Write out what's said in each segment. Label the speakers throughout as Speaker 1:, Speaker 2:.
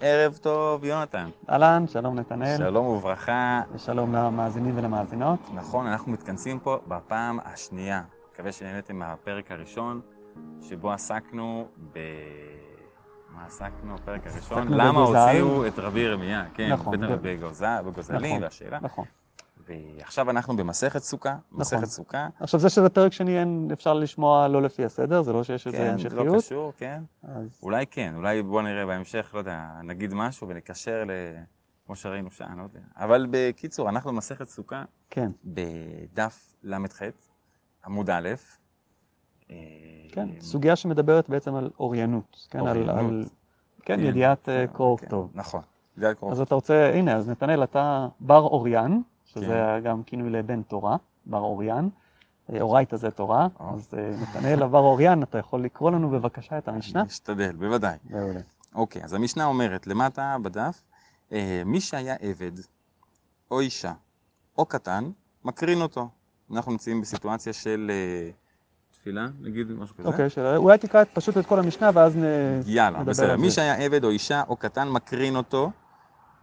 Speaker 1: ערב טוב, יונתן.
Speaker 2: אהלן, שלום נתנאל.
Speaker 1: שלום וברכה.
Speaker 2: ושלום למאזינים ולמאזינות.
Speaker 1: נכון, אנחנו מתכנסים פה בפעם השנייה. מקווה שנהנתם מהפרק הראשון, שבו עסקנו ב... מה עסקנו בפרק הראשון? למה. הוציאו את רבי ירמיה, כן,
Speaker 2: נכון,
Speaker 1: בטח
Speaker 2: ב-
Speaker 1: בגוזל- בגוזלים,
Speaker 2: נכון.
Speaker 1: והשאלה.
Speaker 2: נכון.
Speaker 1: ועכשיו אנחנו במסכת סוכה, מסכת סוכה.
Speaker 2: עכשיו זה שזה פרק שני, אין, אפשר לשמוע לא לפי הסדר, זה לא שיש איזה
Speaker 1: כן, זה
Speaker 2: המשכיות.
Speaker 1: לא קשור, כן.
Speaker 2: אז
Speaker 1: אולי כן, אולי בוא נראה בהמשך, לא יודע, נגיד משהו ונקשר ל... כמו שראינו שם, לא יודע. אבל בקיצור, אנחנו במסכת סוכה,
Speaker 2: כן,
Speaker 1: בדף ל"ח, עמוד א', אה,
Speaker 2: כן, סוגיה שמדברת בעצם על אוריינות, כן, על,
Speaker 1: אוריינות.
Speaker 2: על כן, ידיעת אה, קרוא
Speaker 1: כן,
Speaker 2: וכתוב.
Speaker 1: נכון, ידיעת קרוא
Speaker 2: אז אתה רוצה, הנה, אז נתנאל, אתה בר אוריין, שזה
Speaker 1: כן.
Speaker 2: גם כינוי לבן תורה, בר אוריין. אה, אורייתא זה תורה,
Speaker 1: או.
Speaker 2: אז אה, נתנאל הבר אוריין, אתה יכול לקרוא לנו בבקשה את המשנה?
Speaker 1: נשתדל, בוודאי.
Speaker 2: מעולה.
Speaker 1: אוקיי, אז המשנה אומרת, למטה בדף, אה, מי שהיה עבד, או אישה, או קטן, מקרין אותו. אנחנו נמצאים בסיטואציה של אה, תפילה, נגיד משהו כזה.
Speaker 2: אוקיי, שאלה. אולי תקרא פשוט את כל המשנה ואז נ...
Speaker 1: יאללה,
Speaker 2: נדבר
Speaker 1: בסדר. מי. שהיה עבד או אישה או קטן מקרין אותו,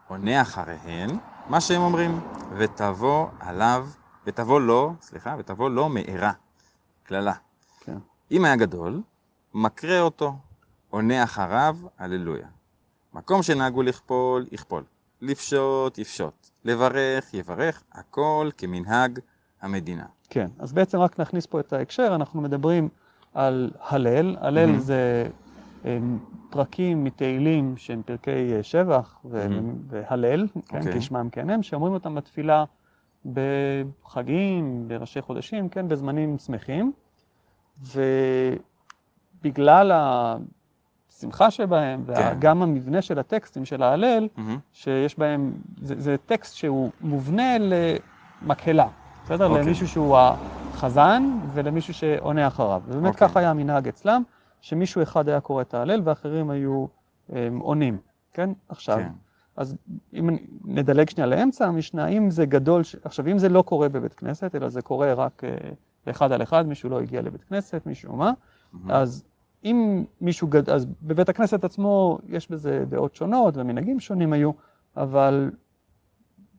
Speaker 1: עונה אחריהן, מה שהם אומרים, ותבוא עליו, ותבוא לו, סליחה, ותבוא לו מארה, קללה.
Speaker 2: כן.
Speaker 1: אם היה גדול, מקרה אותו, עונה אחריו, הללויה. מקום שנהגו לכפול, יכפול. לפשוט, יפשוט. לברך, יברך, הכל כמנהג המדינה.
Speaker 2: כן, אז בעצם רק נכניס פה את ההקשר, אנחנו מדברים על הלל, הלל
Speaker 1: מהמם.
Speaker 2: זה פרקים מתהילים שהם פרקי אה, שבח. והלל, כן,
Speaker 1: אוקיי.
Speaker 2: כשמם כן הם, שאומרים אותם בתפילה בחגים, בראשי חודשים, כן, בזמנים שמחים, ובגלל השמחה שבהם,
Speaker 1: כן.
Speaker 2: וגם המבנה של הטקסטים של ההלל. שיש בהם, זה, זה טקסט שהוא מובנה למקהלה, בסדר?
Speaker 1: אוקיי.
Speaker 2: למישהו שהוא החזן ולמישהו שעונה אחריו. ובאמת
Speaker 1: אוקיי.
Speaker 2: ככה היה המנהג אצלם, שמישהו אחד היה קורא את ההלל ואחרים היו הם, עונים, כן? עכשיו,
Speaker 1: כן.
Speaker 2: אז אם נדלג שנייה לאמצע המשנה, אם זה גדול, ש... עכשיו אם זה לא קורה בבית כנסת, אלא זה קורה רק אה, באחד על אחד, מישהו לא הגיע לבית כנסת, מישהו מה,
Speaker 1: מהמם.
Speaker 2: אז אם מישהו גדול, אז בבית הכנסת עצמו יש בזה דעות שונות ומנהגים שונים היו, אבל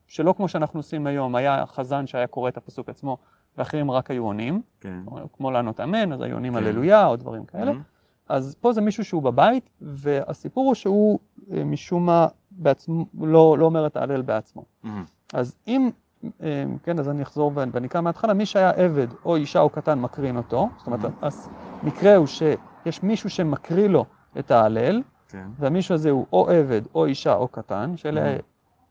Speaker 2: שלא כמו שאנחנו עושים היום, היה חזן שהיה קורא את הפסוק עצמו ואחרים רק היו עונים,
Speaker 1: כן.
Speaker 2: כמו לענות אמן, אז היו עונים
Speaker 1: כן.
Speaker 2: הללויה או דברים כאלה,
Speaker 1: מהמם.
Speaker 2: אז פה זה מישהו שהוא בבית, והסיפור הוא שהוא אה, משום מה בעצמו, לא, לא אומר את ההלל בעצמו.
Speaker 1: מהמם.
Speaker 2: אז אם, אה, כן, אז אני אחזור ואני אקרא מההתחלה, מי שהיה עבד או אישה או קטן מקרין אותו, זאת אומרת, המקרה הוא שיש מישהו שמקריא לו את ההלל,
Speaker 1: כן.
Speaker 2: והמישהו הזה הוא או עבד או אישה או קטן, שאלה
Speaker 1: Mhm.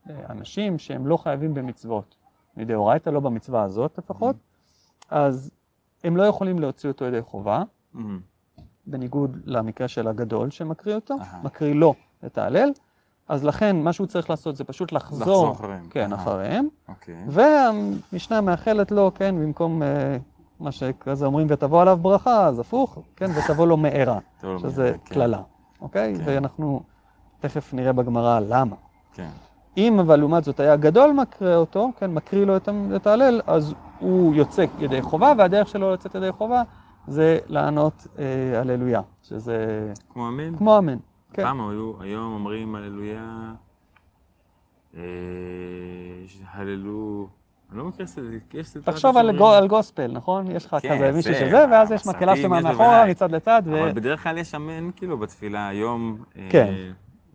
Speaker 2: אה, אנשים שהם לא חייבים במצוות, מדאורייתא, לא במצווה הזאת לפחות, אז הם לא יכולים להוציא אותו ידי חובה,
Speaker 1: מהמם.
Speaker 2: בניגוד למקרה של הגדול שמקריא אותו. מקריא לו את ההלל, אז לכן מה שהוא צריך לעשות זה פשוט לחזור,
Speaker 1: לחזור אחריהם.
Speaker 2: כן,
Speaker 1: אהה.
Speaker 2: אחריהם,
Speaker 1: אוקיי.
Speaker 2: והמשנה מאחלת לו, כן, במקום אה, מה שכזה אומרים ותבוא עליו ברכה, אז הפוך, כן, ותבוא לו מארה, שזה
Speaker 1: כן.
Speaker 2: קללה, אוקיי?
Speaker 1: כן.
Speaker 2: ואנחנו תכף נראה בגמרא למה.
Speaker 1: כן.
Speaker 2: אם אבל לעומת זאת היה גדול מקריא אותו, כן, מקריא לו את ההלל, אז הוא יוצא ידי חובה, והדרך שלו לצאת ידי חובה זה לענות אה, הללויה, שזה
Speaker 1: כמו אמן?
Speaker 2: כמו אמן. כן.
Speaker 1: פעם היו, היום אומרים הללויה, אה, הללו, אני לא מכיר יש סיטואציה
Speaker 2: תחשוב על,
Speaker 1: שאומרים-
Speaker 2: גו, על גוספל, נכון? יש לך
Speaker 1: כן,
Speaker 2: כזה מישהו
Speaker 1: זה,
Speaker 2: שזה, ואז יש מקהלה שלמה מאחורה. מצד לצד, ו...
Speaker 1: אבל בדרך כלל יש אמן כאילו בתפילה היום. אה,
Speaker 2: כן.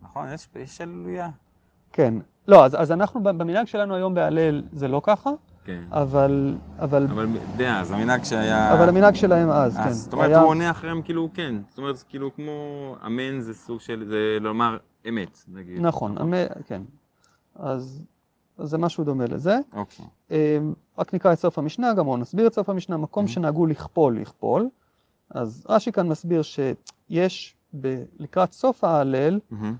Speaker 1: נכון, יש הללויה.
Speaker 2: כן. לא, אז, אז אנחנו במנהג שלנו היום בהלל זה לא ככה,
Speaker 1: כן.
Speaker 2: אבל, אבל,
Speaker 1: אבל דאז, המנהג שהיה...
Speaker 2: אבל המנהג שלהם אז, כן.
Speaker 1: אז זאת אומרת,
Speaker 2: היה-
Speaker 1: הוא עונה אחריהם כאילו כן. זאת אומרת, כאילו כמו אמן זה סוג של, זה לומר אמת, נגיד.
Speaker 2: נכון, המ- כן. אז, אז זה משהו דומה לזה.
Speaker 1: אוקיי.
Speaker 2: אה, רק נקרא את סוף המשנה, גם או נסביר את סוף המשנה, מקום
Speaker 1: Mhm.
Speaker 2: שנהגו לכפול, לכפול. אז רש"י כאן מסביר שיש ב- לקראת סוף ההלל,
Speaker 1: מהמם.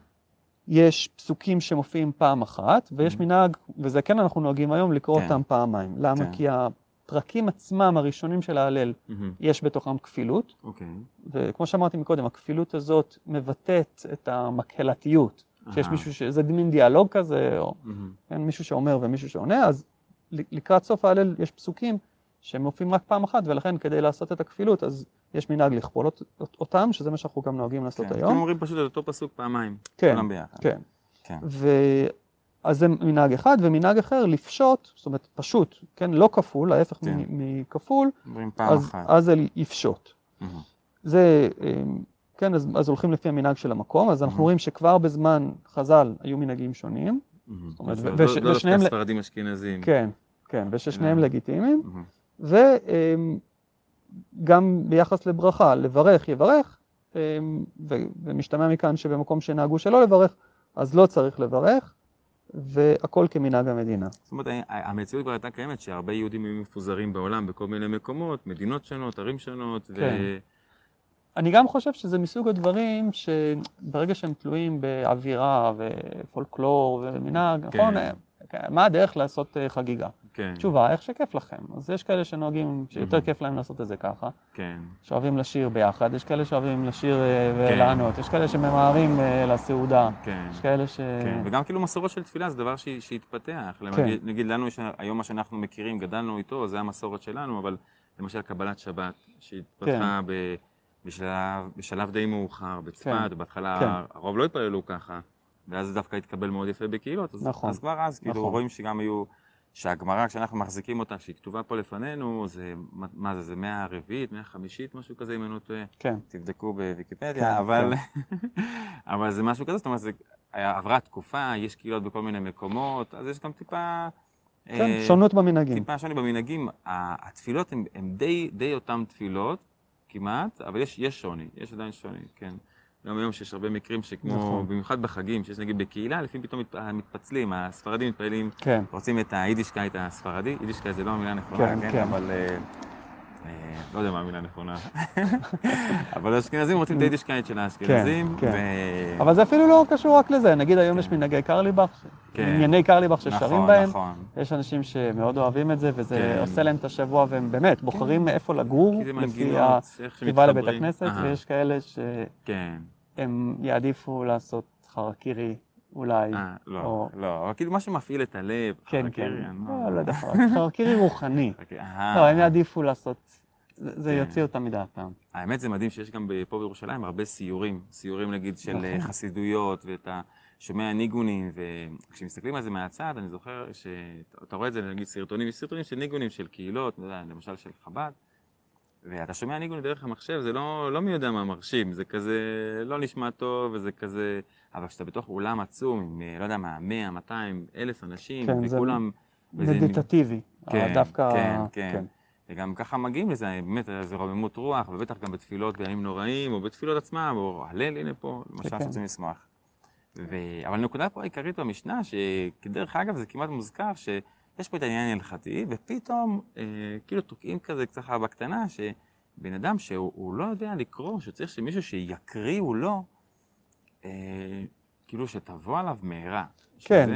Speaker 2: יש פסוקים שמופיעים פעם אחת, ויש
Speaker 1: Mhm.
Speaker 2: מנהג, וזה כן אנחנו נוהגים היום, לקרוא
Speaker 1: כן.
Speaker 2: אותם פעמיים. למה?
Speaker 1: כן.
Speaker 2: כי הפרקים עצמם, הראשונים של ההלל,
Speaker 1: מהמם.
Speaker 2: יש בתוכם כפילות,
Speaker 1: אוקיי.
Speaker 2: וכמו שאמרתי מקודם, הכפילות הזאת מבטאת את המקהלתיות. שיש. מישהו ש... זה מין דיאלוג כזה, או
Speaker 1: מהמם.
Speaker 2: כן, מישהו שאומר ומישהו שעונה, אז לקראת סוף ההלל יש פסוקים שהם מופיעים רק פעם אחת, ולכן כדי לעשות את הכפילות, אז יש מנהג לכפול אות- אות- אותם, שזה מה שאנחנו גם נוהגים לעשות
Speaker 1: כן.
Speaker 2: היום.
Speaker 1: כאילו אומרים פשוט את אותו פסוק פעמיים.
Speaker 2: כן,
Speaker 1: כולם ביחד.
Speaker 2: כן.
Speaker 1: כן.
Speaker 2: ו... אז זה מנהג אחד, ומנהג אחר לפשוט, זאת אומרת פשוט, כן, לא כפול, ההפך
Speaker 1: כן.
Speaker 2: מכפול, אז,
Speaker 1: אחת.
Speaker 2: אז זה יפשוט.
Speaker 1: מהמם.
Speaker 2: זה, אמ, כן, אז, אז הולכים לפי המנהג של המקום, אז אנחנו
Speaker 1: Mhm.
Speaker 2: רואים שכבר בזמן חז"ל היו מנהגים שונים,
Speaker 1: מהמם.
Speaker 2: אומרת,
Speaker 1: אז
Speaker 2: ו-
Speaker 1: לא- לא
Speaker 2: ושניהם
Speaker 1: דווקא
Speaker 2: ל-
Speaker 1: ספרדים אשכנזים.
Speaker 2: כן, כן, וששניהם לגיטימיים. וגם ביחס לברכה, לברך יברך, אמ, ו- ומשתמע מכאן שבמקום שנהגו שלא לברך, אז לא צריך לברך, והכל כמנהג המדינה.
Speaker 1: זאת אומרת, המציאות כבר הייתה קיימת שהרבה יהודים היו מפוזרים בעולם בכל מיני מקומות, מדינות שונות, ערים שונות, ו...
Speaker 2: כן. אני גם חושב שזה מסוג הדברים שברגע שהם תלויים באווירה ופולקלור ומנהג,
Speaker 1: כן.
Speaker 2: נכון? כן, מה הדרך לעשות אה, חגיגה?
Speaker 1: כן,
Speaker 2: תשובה, איך שכיף לכם. אז יש כאלה שנוהגים, שיותר. כיף להם לעשות את זה ככה,
Speaker 1: כן,
Speaker 2: שאוהבים לשיר ביחד, יש כאלה שאוהבים לשיר אה,
Speaker 1: כן.
Speaker 2: ולענות, יש כאלה שממהרים אה, לסעודה,
Speaker 1: כן.
Speaker 2: יש כאלה ש...
Speaker 1: כן, וגם כאילו מסורות של תפילה זה דבר שהתפתח.
Speaker 2: כן.
Speaker 1: נגיד, לנו יש היום מה שאנחנו מכירים, גדלנו איתו, זה המסורת שלנו, אבל למשל קבלת שבת, שהתפתחה
Speaker 2: כן.
Speaker 1: ב- בשלב, בשלב די מאוחר בצפת,
Speaker 2: כן.
Speaker 1: בהתחלה
Speaker 2: כן.
Speaker 1: הרוב לא התפללו ככה, ואז זה דווקא התקבל מאוד יפה בקהילות, אז,
Speaker 2: נכון.
Speaker 1: אז כבר אז כאילו
Speaker 2: נכון.
Speaker 1: רואים שגם היו, שהגמרא כשאנחנו מחזיקים אותה, שהיא כתובה פה לפנינו, זה, מה- זה, זה מאה הרביעית, מאה החמישית, משהו כזה אם אני לא טועה.
Speaker 2: כן,
Speaker 1: תבדקו בוויקיפדיה,
Speaker 2: כן,
Speaker 1: אבל, אבל זה משהו כזה, זאת אומרת, זה היה- עברה תקופה, יש קהילות בכל מיני מקומות, אז יש גם טיפה...
Speaker 2: כן,
Speaker 1: אה,
Speaker 2: שונות במנהגים.
Speaker 1: טיפה שוני במנהגים. התפילות הן די, די אותן תפילות, כמעט, אבל יש, יש שוני, יש עדיין שוני, כן. גם היום שיש הרבה מקרים שכמו,
Speaker 2: נכון.
Speaker 1: במיוחד בחגים, שיש נגיד בקהילה, לפעמים פתאום מת- מתפצלים, הספרדים מתפללים,
Speaker 2: כן,
Speaker 1: רוצים את היידישקייט הספרדי, יידישקייט זה לא המילה הנכונה,
Speaker 2: כן,
Speaker 1: כן,
Speaker 2: כן.
Speaker 1: אבל... אה, לא יודע מה המילה הנכונה. אבל האשכנזים רוצים את היידישקייט של האשכנזים.
Speaker 2: כן.
Speaker 1: ו-
Speaker 2: אבל זה אפילו לא קשור רק לזה, נגיד היום
Speaker 1: כן.
Speaker 2: יש מנהגי קרליבך,
Speaker 1: כן.
Speaker 2: ענייני קרליבך ששרים
Speaker 1: נכון,
Speaker 2: בהם,
Speaker 1: נכון.
Speaker 2: יש אנשים שמאוד אוהבים את זה, וזה
Speaker 1: כן.
Speaker 2: עושה להם את השבוע, והם באמת בוחרים מאיפה לגור, לפי הכתיבה לבית. הכנסת, ויש כאלה
Speaker 1: כן.
Speaker 2: שהם יעדיפו לעשות חרקירי אולי,
Speaker 1: אה, לא,
Speaker 2: או-
Speaker 1: לא, אבל כאילו מה שמפעיל את הלב.
Speaker 2: כן, כן, לא לא יודע, חרקירי רוחני.
Speaker 1: אה.
Speaker 2: לא, הם יעדיפו לעשות, זה
Speaker 1: כן.
Speaker 2: יוציא אותם מדעתם.
Speaker 1: האמת זה מדהים שיש גם פה בירושלים הרבה סיורים, סיורים נגיד של
Speaker 2: נכון.
Speaker 1: אה, חסידויות, ואתה שומע ניגונים, וכשמסתכלים על זה מהצד, אני זוכר שאתה רואה את זה, נגיד סרטונים, יש סרטונים של ניגונים של קהילות, למשל של חב"ד, ואתה שומע ניגונים דרך המחשב, זה לא, לא מי יודע מה מרשים, זה כזה לא נשמע טוב, וזה כזה, אבל כשאתה בתוך אולם עצום, עם, אה, לא יודע מה, 100, 200, אלף אנשים,
Speaker 2: כן, זה
Speaker 1: וכולם... וזה-
Speaker 2: מדיטטיבי,
Speaker 1: כן,
Speaker 2: דווקא,
Speaker 1: כן, כן. וגם ככה מגיעים לזה, באמת, זה רוממות רוח, ובטח גם בתפילות בימים נוראים, או בתפילות עצמם, או הלל, הנה פה, למשל,
Speaker 2: כן.
Speaker 1: שרוצים לשמוח. ו... אבל הנקודה פה העיקרית במשנה, שכדרך אגב זה כמעט מוזכר, שיש פה את העניין ההלכתי, ופתאום אה, כאילו תוקעים כזה קצת בקטנה, שבן אדם שהוא הוא לא יודע לקרוא, שצריך שמישהו שיקריאו לו, אה, כאילו שתבוא עליו מהרה.
Speaker 2: כן.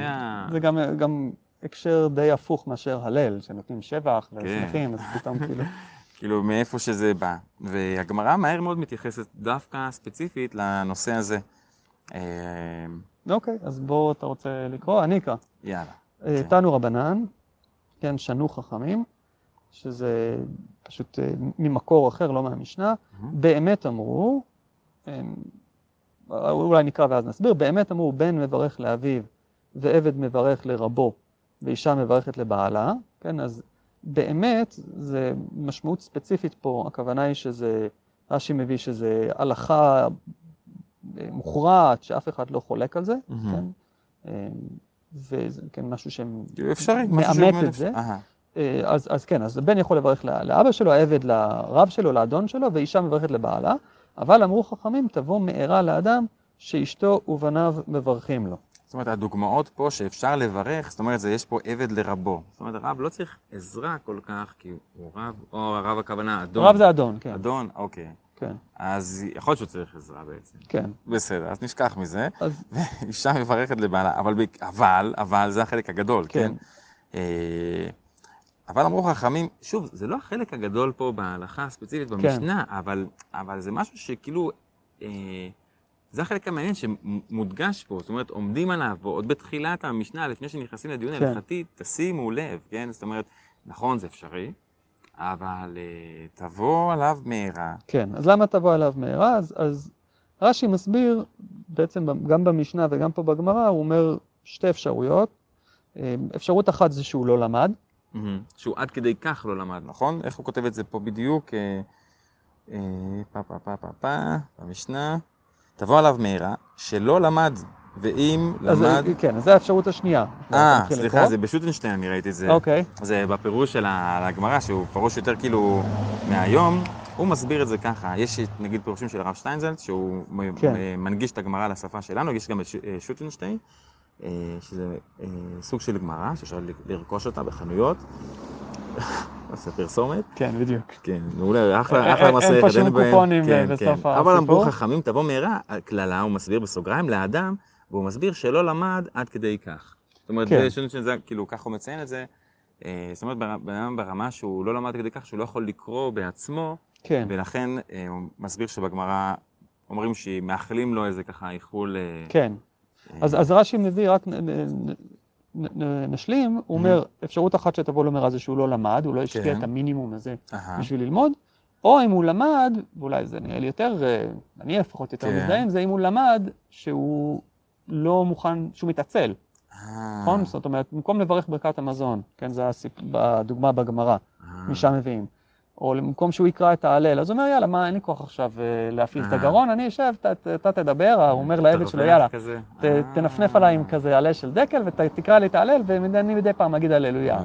Speaker 2: זה גם, גם הקשר די הפוך מאשר הלל, שנותנים שבח
Speaker 1: כן.
Speaker 2: ושמחים, אז פתאום כאילו,
Speaker 1: כאילו מאיפה שזה בא. והגמרא מהר מאוד מתייחסת דווקא ספציפית לנושא הזה. אה,
Speaker 2: אוקיי, אז בוא, אתה רוצה לקרוא? אני אקרא.
Speaker 1: יאללה.
Speaker 2: אה,
Speaker 1: כן.
Speaker 2: תנו רבנן, כן, שנו חכמים, שזה פשוט אה, ממקור אחר, לא מהמשנה. באמת אמרו, אה, אולי נקרא ואז נסביר, באמת אמרו בן מברך לאביו ועבד מברך לרבו ואישה מברכת לבעלה, כן, אז באמת זה משמעות ספציפית פה, הכוונה היא שזה, רש"י מביא שזה הלכה אה, מוכרעת, שאף אחד לא חולק על זה,
Speaker 1: מהמם.
Speaker 2: כן, אה, וזה כן משהו
Speaker 1: כאילו אפשרי. משהו
Speaker 2: מאמת
Speaker 1: שבאמת
Speaker 2: את זה.
Speaker 1: אהה.
Speaker 2: אה, אז, אז כן, אז הבן יכול לברך לאבא שלו, העבד לרב שלו, לאדון שלו, ואישה מברכת לבעלה, אבל אמרו חכמים, תבוא מהרה לאדם שאשתו ובניו מברכים לו.
Speaker 1: זאת אומרת, הדוגמאות פה שאפשר לברך, זאת אומרת, זה יש פה עבד לרבו. זאת אומרת, הרב לא צריך עזרה כל כך, כי הוא רב, או הרב הכוונה, אדון.
Speaker 2: רב זה אדון, כן,
Speaker 1: אדון, אוקיי.
Speaker 2: כן,
Speaker 1: אז יכול להיות שהוא צריך עזרה בעצם.
Speaker 2: כן.
Speaker 1: בסדר, אז נשכח מזה.
Speaker 2: אז
Speaker 1: אישה מברכת לבעלה, אבל, אבל, אבל זה החלק הגדול, כן?
Speaker 2: כן,
Speaker 1: אה, אבל אמרו חכמים, שוב, זה לא החלק הגדול פה בהלכה הספציפית במשנה, אבל, אבל זה משהו שכאילו, אה, זה החלק המעניין שמודגש פה, זאת אומרת, עומדים עליו פה, עוד בתחילת המשנה, לפני שנכנסים לדיון
Speaker 2: כן.
Speaker 1: הלכתי, תשימו לב, כן? זאת אומרת, נכון, זה אפשרי, אבל אה, תבוא עליו מהרה.
Speaker 2: כן, אז למה תבוא עליו מהרה? אז, אז רש"י מסביר, בעצם גם במשנה וגם פה בגמרא, הוא אומר שתי אפשרויות. אה, אפשרות אחת זה שהוא לא למד.
Speaker 1: שהוא עד כדי כך לא למד, נכון? איך הוא כותב את זה פה בדיוק? אה, אה, פה פה פה פה פה, במשנה. תבוא עליו מהרה, שלא למד, ואם למד...
Speaker 2: כן, אז זו האפשרות השנייה.
Speaker 1: אה, סליחה. זה בשוטנשטיין, אני ראיתי את זה.
Speaker 2: אוקיי,
Speaker 1: זה בפירוש של הגמרא, שהוא פירוש יותר כאילו מהיום, הוא מסביר את זה ככה. יש נגיד פירושים של הרב שטיינזלץ, שהוא
Speaker 2: כן.
Speaker 1: מנגיש את הגמרא לשפה שלנו, יש גם את אה, שוטנשטיין, אה, שזה אה, סוג של גמרא, שאפשר לרכוש אותה בחנויות. עושה פרסומת.
Speaker 2: כן, בדיוק.
Speaker 1: כן, מעולה, אחלה,
Speaker 2: אין-
Speaker 1: אחלה
Speaker 2: אין
Speaker 1: מסכת,
Speaker 2: פה שום
Speaker 1: אין בהם.
Speaker 2: קופונים,
Speaker 1: כן,
Speaker 2: אה,
Speaker 1: כן.
Speaker 2: בסוף
Speaker 1: אבל אמרו
Speaker 2: הסיפור.
Speaker 1: חכמים, תבוא מהרה, הקללה, הוא מסביר בסוגריים, לאדם, והוא מסביר שלא למד עד כדי כך. זאת אומרת,
Speaker 2: כן.
Speaker 1: זה שונה שזה, כאילו, ככה הוא מציין את זה. אה, זאת אומרת, בן אדם ברמה שהוא לא למד כדי כך, שהוא לא יכול לקרוא בעצמו,
Speaker 2: כן,
Speaker 1: ולכן אה, הוא מסביר שבגמרא אומרים שמאחלים לו איזה ככה איחול... אה,
Speaker 2: כן. אז, אז רש"י מביא, רק נ, נ, נ, נ, נשלים, הוא אומר, אפשרות אחת שתבוא לו מהרה זה שהוא לא למד, הוא לא השקיע
Speaker 1: כן.
Speaker 2: את המינימום הזה בשביל ללמוד, או אם הוא למד, ואולי זה נראה לי יותר, אה, אני לפחות יותר
Speaker 1: כן.
Speaker 2: מזדהה עם זה, אם הוא למד שהוא לא מוכן, שהוא מתעצל,
Speaker 1: אה,
Speaker 2: נכון? זאת אומרת, במקום לברך ברכת המזון, כן, זה הסיפ... בדוגמה בגמרא,
Speaker 1: אה,
Speaker 2: משם מביאים. או במקום שהוא יקרא את ההלל, אז הוא אומר, יאללה, מה, אין לי כוח עכשיו אה, להפעיל את
Speaker 1: אה.
Speaker 2: הגרון, אני אשב, אתה תדבר, הוא אומר לעבד שלו, יאללה,
Speaker 1: אה.
Speaker 2: תנפנף עליי עם כזה הלל של דקל ותקרא לי את ההלל, ואני מדי פעם אגיד הללויה.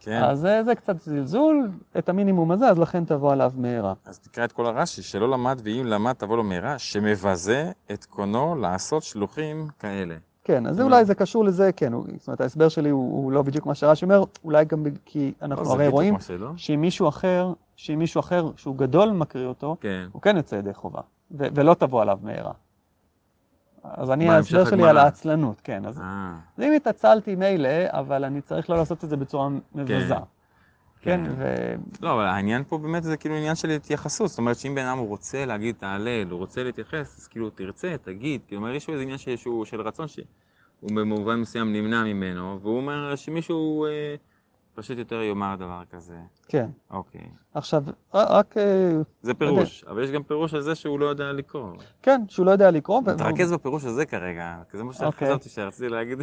Speaker 1: כן.
Speaker 2: אז זה, קצת זלזול, את המינימום הזה, אז לכן תבוא עליו מהרה.
Speaker 1: אז תקרא את כל הרש"י, שלא למד ואם למד תבוא לו מהרה, שמבזה את קונו לעשות שלוחים כאלה.
Speaker 2: כן, אז. אולי זה קשור לזה, כן, זאת אומרת, ההסבר שלי הוא, לא בדיוק מה שרש"י אומר, אולי גם כי
Speaker 1: לא,
Speaker 2: אנחנו
Speaker 1: זה
Speaker 2: הרי רואים. שאם מישהו אחר, שאם מישהו אחר שהוא גדול מקריא אותו,
Speaker 1: כן.
Speaker 2: הוא כן יוצא ידי חובה, ו- ולא תבוא עליו מהרה. אז אני, ההסבר שלי. על העצלנות, כן, אז
Speaker 1: אה,
Speaker 2: אז אם התעצלתי מילא, אבל אני צריך לא לעשות את זה בצורה מבזה. כן,
Speaker 1: כן.
Speaker 2: ו...
Speaker 1: לא, אבל העניין פה באמת זה כאילו עניין של התייחסות. זאת אומרת שאם בן אדם הוא רוצה להגיד את ההלל, הוא רוצה להתייחס, אז כאילו תרצה, תגיד. כאילו, אומר, יש פה איזה עניין ש- שהוא של רצון שהוא במובן מסוים נמנע ממנו, והוא אומר שמישהו אה, פשוט יותר יאמר דבר כזה.
Speaker 2: כן.
Speaker 1: אוקיי.
Speaker 2: עכשיו, רק, אה,
Speaker 1: זה פירוש, אבל יש גם פירוש על זה שהוא לא יודע לקרוא.
Speaker 2: כן, שהוא לא יודע לקרוא.
Speaker 1: תרכז בפירוש הזה כרגע, כי זה מה
Speaker 2: אוקיי.
Speaker 1: שחשבתי שרציתי להגיד,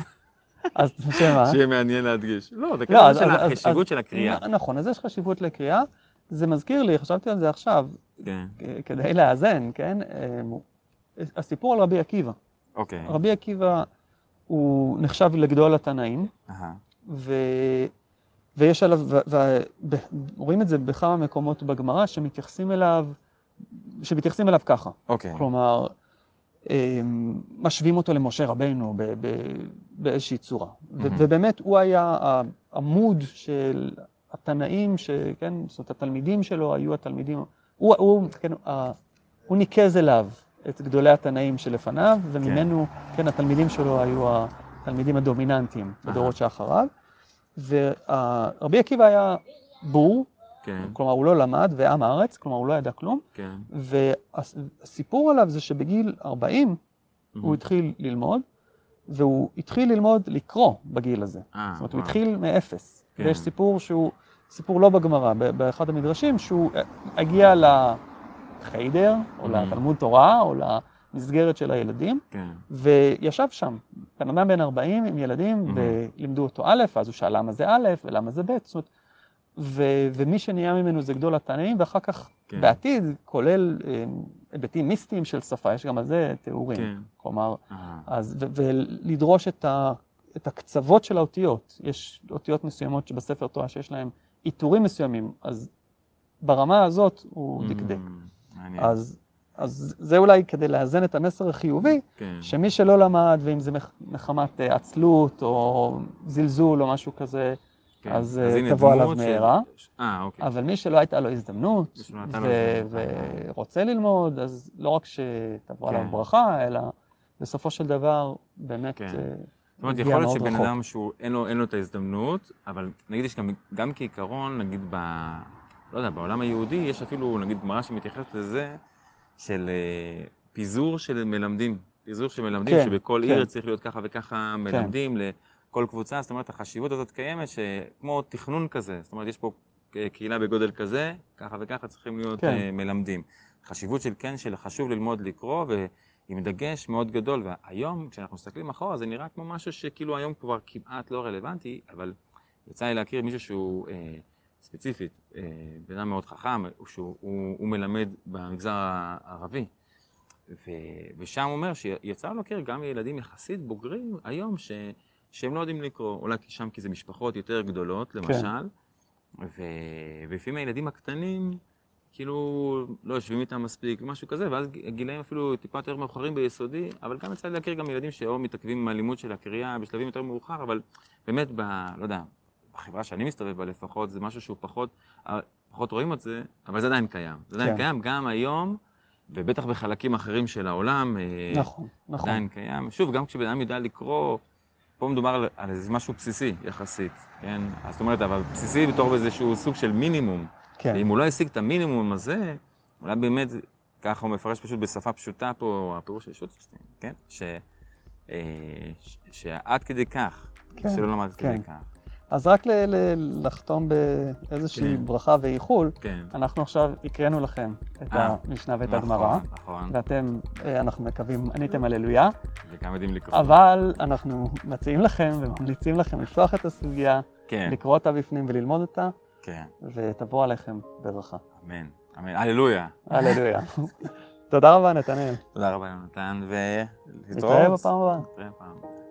Speaker 2: אז שמה?
Speaker 1: שיהיה מעניין להדגיש. לא, זה
Speaker 2: לא, אז-
Speaker 1: של החשיבות של הקריאה.
Speaker 2: נכון, אז יש חשיבות לקריאה. זה מזכיר לי, חשבתי על זה עכשיו,
Speaker 1: כן,
Speaker 2: כדי לאזן, כן? אה, הסיפור על רבי עקיבא.
Speaker 1: אוקיי.
Speaker 2: רבי עקיבא הוא נחשב לגדול התנאים. ויש עליו, ורואים את זה בכמה מקומות בגמרא שמתייחסים אליו, שמתייחסים אליו ככה.
Speaker 1: אוקיי.
Speaker 2: כלומר, אמ, משווים אותו למשה רבנו באיזושהי צורה.
Speaker 1: מהמם.
Speaker 2: ובאמת הוא היה העמוד של התנאים, שכן, זאת אומרת, התלמידים שלו היו התלמידים, הוא, הוא, כן, הוא ניקז אליו את גדולי התנאים שלפניו, וממנו, כן, התלמידים שלו היו התלמידים הדומיננטיים בדורות שאחריו. ורבי עקיבא היה בור,
Speaker 1: כן,
Speaker 2: כלומר הוא לא למד, ועם הארץ, כלומר הוא לא ידע כלום,
Speaker 1: כן.
Speaker 2: והסיפור עליו זה שבגיל 40 הוא התחיל ללמוד, והוא התחיל ללמוד לקרוא בגיל הזה.
Speaker 1: אה,
Speaker 2: זאת אומרת, הוא
Speaker 1: וואו.
Speaker 2: התחיל מאפס.
Speaker 1: כן.
Speaker 2: ויש סיפור שהוא, סיפור לא בגמרא, באחד המדרשים, שהוא הגיע לחיידר, או
Speaker 1: Mhm.
Speaker 2: לתלמוד תורה, או למסגרת של הילדים,
Speaker 1: כן,
Speaker 2: וישב שם, בן אדם בן 40 עם ילדים,
Speaker 1: Mhm.
Speaker 2: ולימדו אותו א', אז הוא שאל למה זה א' ולמה זה ב', זאת אומרת, ו- ומי שנהיה ממנו זה גדול התנאים, ואחר כך
Speaker 1: כן.
Speaker 2: בעתיד, כולל אה, היבטים מיסטיים של שפה, יש גם על זה תיאורים.
Speaker 1: כן.
Speaker 2: כלומר,
Speaker 1: אה,
Speaker 2: אז, ו- ולדרוש את, ה, את הקצוות של האותיות. יש אותיות מסוימות שבספר תורה שיש להן עיטורים מסוימים, אז ברמה הזאת הוא דקדק.
Speaker 1: Mm, מעניין.
Speaker 2: אז, אז זה אולי כדי לאזן את המסר החיובי,
Speaker 1: כן.
Speaker 2: שמי שלא למד, ואם זה מח- מחמת אה, עצלות או זלזול או משהו כזה,
Speaker 1: כן.
Speaker 2: אז, אה,
Speaker 1: הנה
Speaker 2: תבוא עליו
Speaker 1: של-
Speaker 2: מהרה.
Speaker 1: אה, אוקיי.
Speaker 2: אבל מי שלא הייתה לו הזדמנות, ו-
Speaker 1: הזדמנות.
Speaker 2: ורוצה ללמוד, אז לא רק שתבוא עליו
Speaker 1: כן.
Speaker 2: ברכה, אלא בסופו של דבר, באמת,
Speaker 1: כן.
Speaker 2: אה,
Speaker 1: זאת אומרת, יכול להיות שבן. אדם שהוא, אין לו, אין לו את ההזדמנות, אבל נגיד יש גם, גם כעיקרון, נגיד ב... לא יודע, בעולם היהודי יש אפילו, נגיד, גמרא שמתייחסת לזה, של אה, פיזור של מלמדים. פיזור של מלמדים,
Speaker 2: כן,
Speaker 1: שבכל
Speaker 2: כן.
Speaker 1: עיר צריך להיות ככה וככה מלמדים לכל קבוצה, זאת אומרת, החשיבות הזאת קיימת, שכמו תכנון כזה, זאת אומרת, יש פה אה, קהילה בגודל כזה, ככה וככה צריכים להיות
Speaker 2: כן.
Speaker 1: אה, מלמדים. חשיבות של כן, של חשוב ללמוד לקרוא, ועם דגש מאוד גדול. והיום, כשאנחנו מסתכלים אחורה, זה נראה כמו משהו שכאילו היום כבר כמעט לא רלוונטי, אבל יצא לי להכיר מישהו שהוא אה, ספציפית, אה, בן אדם מאוד חכם, שהוא הוא, הוא מלמד במגזר הערבי. ו, ושם הוא אומר שיצא לו להכיר גם ילדים יחסית בוגרים היום, ש, שהם לא יודעים לקרוא, אולי שם כי זה משפחות יותר גדולות, למשל, כן. ולפעמים הילדים הקטנים, כאילו לא יושבים איתם מספיק, משהו כזה, ואז גילאים אפילו טיפה יותר מאוחרים ביסודי, אבל גם יצא לי להכיר גם ילדים שאו מתעכבים עם הלימוד של הקריאה בשלבים יותר מאוחר, אבל באמת, ב, לא יודע, בחברה שאני מסתובב בה לפחות, זה משהו שהוא פחות, פחות רואים את זה, אבל זה עדיין קיים. זה עדיין כן. קיים גם היום, ובטח בחלקים אחרים של העולם.
Speaker 2: אה, נכון, נכון.
Speaker 1: עדיין קיים. שוב, גם כשבן אדם יודע לקרוא, פה מדובר על, על איזה משהו בסיסי יחסית, כן? זאת אומרת, אבל בסיסי בתור איזשהו סוג של מינימום. כן. ואם הוא לא השיג את המינימום הזה, אולי באמת, ככה הוא מפרש פשוט בשפה פשוטה פה, הפירוש של שוטשטיין, כן? ש, אה, ש, שעד כדי כך, כן, שלא למד כן. כדי כך.
Speaker 2: אז רק לחתום באיזושהי כן. ברכה ואיחול, כן. אנחנו עכשיו הקראנו לכם את 아, אה, המשנה ואת נכון, הגמרא, נכון. ואתם, אה, אנחנו מקווים, עניתם הללויה.
Speaker 1: וגם יודעים לקרוא.
Speaker 2: אבל אנחנו מציעים לכם וממליצים לכם לפתוח את הסוגיה, כן. לקרוא אותה בפנים וללמוד אותה, כן. ותבוא עליכם ברכה.
Speaker 1: אמן, אמן, הללויה.
Speaker 2: הללויה. תודה רבה, נתנאל.
Speaker 1: תודה רבה, יונתן,
Speaker 2: ולהתראות. נתראה בפעם הבאה. נתראה בפעם הבאה.